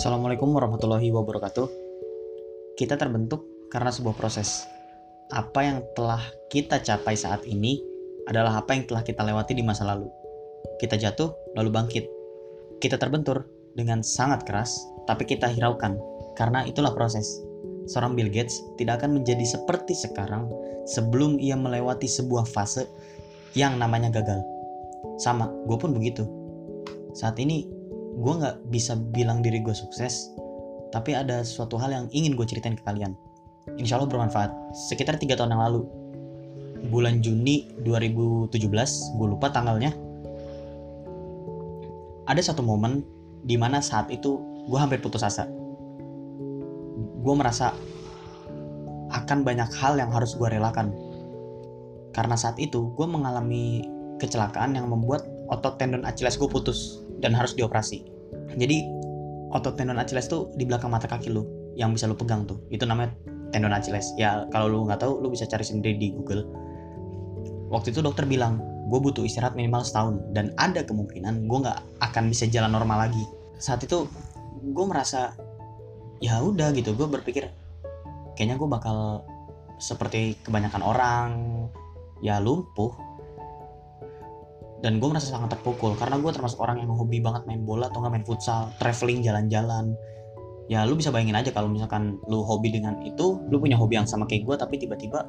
Assalamualaikum warahmatullahi wabarakatuh. Kita terbentuk karena sebuah proses. Apa yang telah kita capai saat ini adalah apa yang telah kita lewati di masa lalu. Kita jatuh, lalu bangkit. Kita terbentur dengan sangat keras, tapi kita hiraukan karena itulah proses. Seorang Bill Gates tidak akan menjadi seperti sekarang sebelum ia melewati sebuah fase yang namanya gagal. Sama, gue pun begitu. Saat ini gue nggak bisa bilang diri gue sukses, tapi ada suatu hal yang ingin gue ceritain ke kalian. Insya Allah bermanfaat. Sekitar tiga tahun yang lalu, bulan Juni 2017, gue lupa tanggalnya. Ada satu momen di mana saat itu gue hampir putus asa. Gue merasa akan banyak hal yang harus gue relakan. Karena saat itu gue mengalami kecelakaan yang membuat otot tendon Achilles gue putus dan harus dioperasi. Jadi otot tendon Achilles tuh di belakang mata kaki lu yang bisa lu pegang tuh. Itu namanya tendon Achilles. Ya kalau lu nggak tahu lu bisa cari sendiri di Google. Waktu itu dokter bilang gue butuh istirahat minimal setahun dan ada kemungkinan gue nggak akan bisa jalan normal lagi. Saat itu gue merasa ya udah gitu gue berpikir kayaknya gue bakal seperti kebanyakan orang ya lumpuh dan gue merasa sangat terpukul karena gue termasuk orang yang hobi banget main bola atau nggak main futsal traveling jalan-jalan. Ya lu bisa bayangin aja kalau misalkan lu hobi dengan itu lu punya hobi yang sama kayak gue tapi tiba-tiba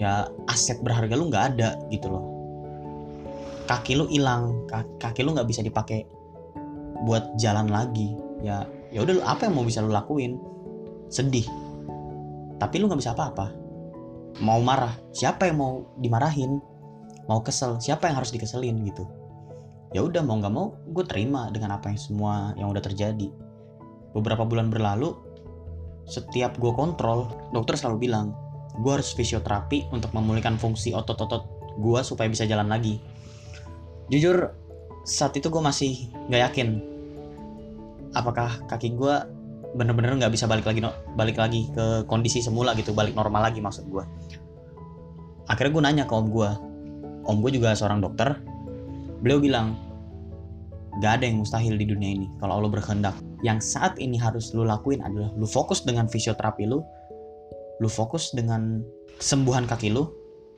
ya aset berharga lu nggak ada gitu loh. Kaki lu hilang kaki lu nggak bisa dipakai buat jalan lagi. Ya ya udah apa yang mau bisa lu lakuin? Sedih. Tapi lu nggak bisa apa-apa. Mau marah. Siapa yang mau dimarahin mau kesel siapa yang harus dikeselin gitu? Ya udah mau nggak mau gue terima dengan apa yang semua yang udah terjadi. Beberapa bulan berlalu setiap gue kontrol dokter selalu bilang gue harus fisioterapi untuk memulihkan fungsi otot-otot gue supaya bisa jalan lagi. Jujur saat itu gue masih nggak yakin apakah kaki gue bener-bener nggak bisa balik lagi balik lagi ke kondisi semula gitu balik normal lagi maksud gue akhirnya gue nanya ke om gue om gue juga seorang dokter. Beliau bilang gak ada yang mustahil di dunia ini kalau Allah berkehendak. Yang saat ini harus lu lakuin adalah lu fokus dengan fisioterapi lu lu fokus dengan kesembuhan kaki lu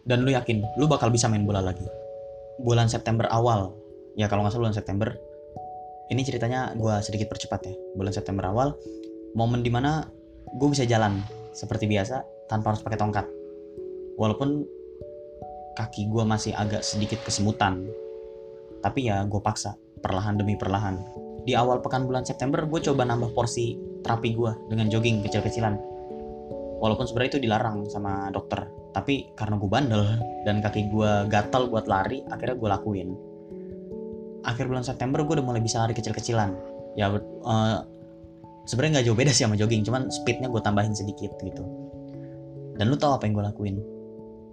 dan lu yakin lu bakal bisa main bola lagi. Bulan September awal ya kalau nggak salah bulan September ini ceritanya gue sedikit percepat ya. Bulan September awal momen di mana gue bisa jalan seperti biasa tanpa harus pakai tongkat. Walaupun kaki gue masih agak sedikit kesemutan. Tapi ya gue paksa, perlahan demi perlahan. Di awal pekan bulan September gue coba nambah porsi terapi gue dengan jogging kecil-kecilan. Walaupun sebenarnya itu dilarang sama dokter. Tapi karena gue bandel dan kaki gue gatal buat lari, akhirnya gue lakuin. Akhir bulan September gue udah mulai bisa lari kecil-kecilan. Ya uh, sebenarnya nggak jauh beda sih sama jogging, cuman speednya gue tambahin sedikit gitu. Dan lu tau apa yang gue lakuin?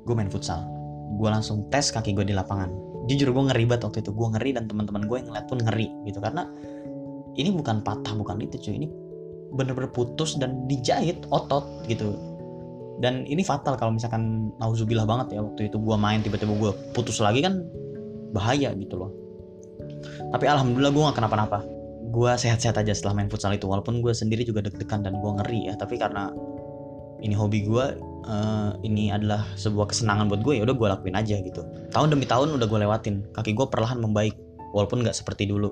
Gue main futsal gue langsung tes kaki gue di lapangan. Jujur gue ngeri banget waktu itu. Gue ngeri dan teman-teman gue yang ngeliat pun ngeri gitu. Karena ini bukan patah bukan itu cuy. Ini bener-bener putus dan dijahit otot gitu. Dan ini fatal kalau misalkan nauzubillah banget ya waktu itu gue main tiba-tiba gue putus lagi kan bahaya gitu loh. Tapi alhamdulillah gue gak kenapa-napa. Gue sehat-sehat aja setelah main futsal itu walaupun gue sendiri juga deg-degan dan gue ngeri ya. Tapi karena ini hobi gue uh, ini adalah sebuah kesenangan buat gue ya udah gue lakuin aja gitu. Tahun demi tahun udah gue lewatin kaki gue perlahan membaik walaupun nggak seperti dulu.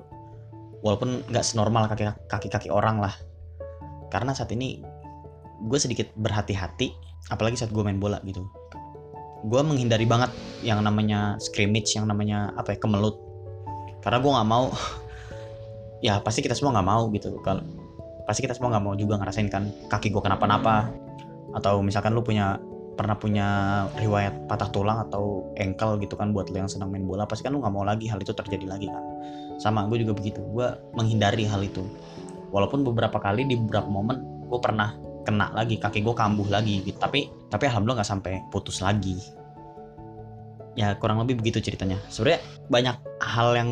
Walaupun nggak senormal kaki kaki kaki orang lah. Karena saat ini gue sedikit berhati-hati apalagi saat gue main bola gitu. Gue menghindari banget yang namanya scrimmage yang namanya apa ya kemelut. Karena gue nggak mau ya pasti kita semua nggak mau gitu. Kalau pasti kita semua nggak mau juga ngerasain kan kaki gue kenapa-napa atau misalkan lu punya pernah punya riwayat patah tulang atau engkel gitu kan buat lo yang senang main bola pasti kan lu nggak mau lagi hal itu terjadi lagi kan. Sama gue juga begitu. Gue menghindari hal itu. Walaupun beberapa kali di beberapa momen gue pernah kena lagi kaki gue kambuh lagi gitu. Tapi tapi alhamdulillah nggak sampai putus lagi. Ya kurang lebih begitu ceritanya. Sebenarnya banyak hal yang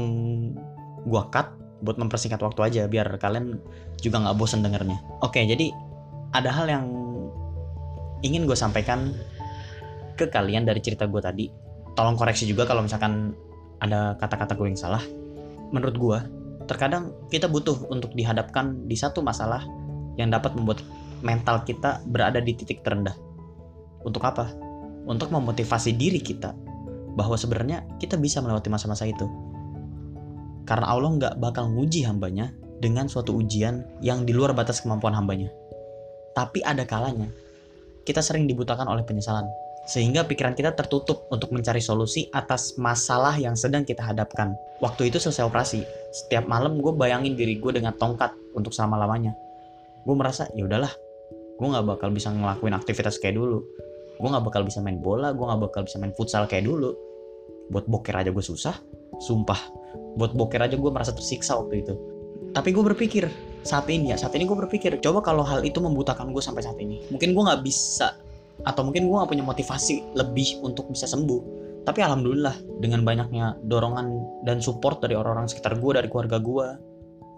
gue cut buat mempersingkat waktu aja biar kalian juga nggak bosen dengernya. Oke jadi ada hal yang ingin gue sampaikan ke kalian dari cerita gue tadi. Tolong koreksi juga kalau misalkan ada kata-kata gue yang salah. Menurut gue, terkadang kita butuh untuk dihadapkan di satu masalah yang dapat membuat mental kita berada di titik terendah. Untuk apa? Untuk memotivasi diri kita bahwa sebenarnya kita bisa melewati masa-masa itu. Karena Allah nggak bakal nguji hambanya dengan suatu ujian yang di luar batas kemampuan hambanya. Tapi ada kalanya, kita sering dibutakan oleh penyesalan. Sehingga pikiran kita tertutup untuk mencari solusi atas masalah yang sedang kita hadapkan. Waktu itu selesai operasi, setiap malam gue bayangin diri gue dengan tongkat untuk selama-lamanya. Gue merasa, ya udahlah, gue nggak bakal bisa ngelakuin aktivitas kayak dulu. Gue nggak bakal bisa main bola, gue nggak bakal bisa main futsal kayak dulu. Buat boker aja gue susah, sumpah. Buat boker aja gue merasa tersiksa waktu itu tapi gue berpikir saat ini ya saat ini gue berpikir coba kalau hal itu membutakan gue sampai saat ini. Mungkin gue nggak bisa atau mungkin gue nggak punya motivasi lebih untuk bisa sembuh. Tapi alhamdulillah dengan banyaknya dorongan dan support dari orang-orang sekitar gue dari keluarga gue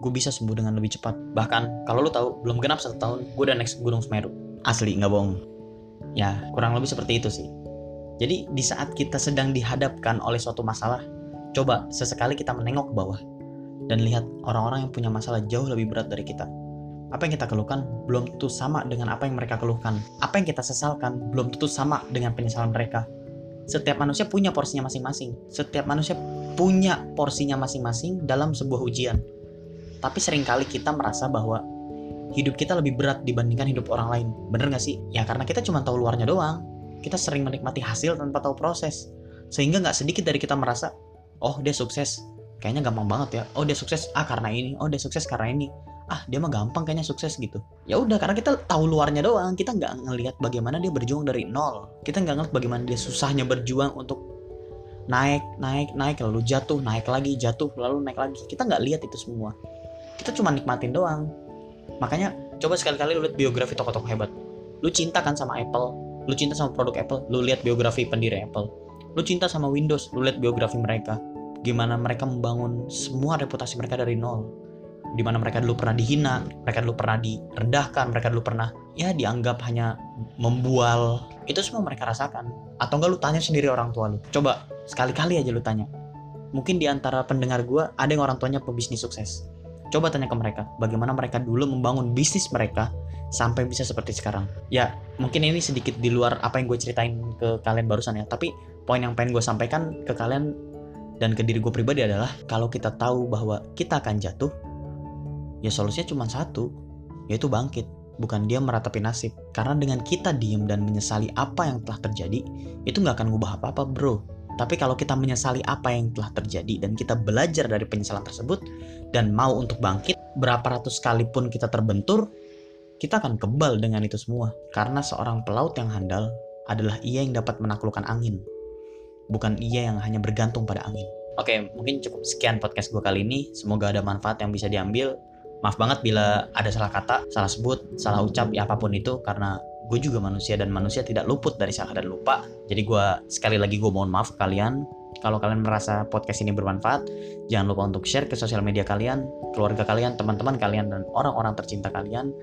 gue bisa sembuh dengan lebih cepat. Bahkan kalau lo tahu belum genap satu tahun gue udah next gunung semeru. Asli nggak bohong. Ya kurang lebih seperti itu sih. Jadi di saat kita sedang dihadapkan oleh suatu masalah coba sesekali kita menengok ke bawah dan lihat orang-orang yang punya masalah jauh lebih berat dari kita. Apa yang kita keluhkan belum tentu sama dengan apa yang mereka keluhkan. Apa yang kita sesalkan belum tentu sama dengan penyesalan mereka. Setiap manusia punya porsinya masing-masing. Setiap manusia punya porsinya masing-masing dalam sebuah ujian. Tapi sering kali kita merasa bahwa hidup kita lebih berat dibandingkan hidup orang lain. Bener gak sih? Ya karena kita cuma tahu luarnya doang. Kita sering menikmati hasil tanpa tahu proses. Sehingga nggak sedikit dari kita merasa, oh dia sukses, kayaknya gampang banget ya. Oh dia sukses ah karena ini. Oh dia sukses karena ini. Ah dia mah gampang kayaknya sukses gitu. Ya udah karena kita tahu luarnya doang. Kita nggak ngelihat bagaimana dia berjuang dari nol. Kita nggak ngeliat bagaimana dia susahnya berjuang untuk naik naik naik lalu jatuh naik lagi jatuh lalu naik lagi. Kita nggak lihat itu semua. Kita cuma nikmatin doang. Makanya coba sekali-kali lu lihat biografi tokoh-tokoh hebat. Lu cinta kan sama Apple? Lu cinta sama produk Apple? Lu lihat biografi pendiri Apple. Lu cinta sama Windows? Lu lihat biografi mereka gimana mereka membangun semua reputasi mereka dari nol di mana mereka dulu pernah dihina, mereka dulu pernah direndahkan, mereka dulu pernah ya dianggap hanya membual. Itu semua mereka rasakan. Atau enggak lu tanya sendiri orang tua lu. Coba sekali-kali aja lu tanya. Mungkin di antara pendengar gue ada yang orang tuanya pebisnis sukses. Coba tanya ke mereka, bagaimana mereka dulu membangun bisnis mereka sampai bisa seperti sekarang. Ya, mungkin ini sedikit di luar apa yang gue ceritain ke kalian barusan ya. Tapi poin yang pengen gue sampaikan ke kalian dan ke diri gue pribadi adalah kalau kita tahu bahwa kita akan jatuh ya solusinya cuma satu yaitu bangkit. Bukan dia meratapi nasib. Karena dengan kita diem dan menyesali apa yang telah terjadi itu nggak akan ngubah apa-apa bro. Tapi kalau kita menyesali apa yang telah terjadi dan kita belajar dari penyesalan tersebut dan mau untuk bangkit berapa ratus kali pun kita terbentur kita akan kebal dengan itu semua. Karena seorang pelaut yang handal adalah ia yang dapat menaklukkan angin bukan ia yang hanya bergantung pada angin. Oke, mungkin cukup sekian podcast gue kali ini. Semoga ada manfaat yang bisa diambil. Maaf banget bila ada salah kata, salah sebut, salah ucap, ya apa pun itu, karena gue juga manusia dan manusia tidak luput dari salah dan lupa. Jadi gue sekali lagi gue mohon maaf kalian. Kalau kalian merasa podcast ini bermanfaat, jangan lupa untuk share ke sosial media kalian, keluarga kalian, teman-teman kalian, dan orang-orang tercinta kalian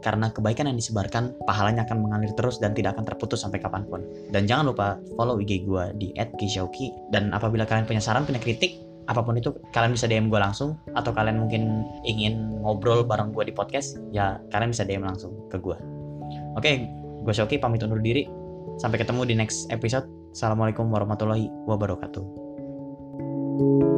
karena kebaikan yang disebarkan pahalanya akan mengalir terus dan tidak akan terputus sampai kapan pun. Dan jangan lupa follow IG gue di @kishauki dan apabila kalian punya saran, punya kritik, apa pun itu kalian bisa DM gue langsung atau kalian mungkin ingin ngobrol bareng gue di podcast, ya kalian bisa DM langsung ke gue. Oke, gue Shoki pamit undur diri. Sampai ketemu di next episode. Assalamualaikum warahmatullahi wabarakatuh.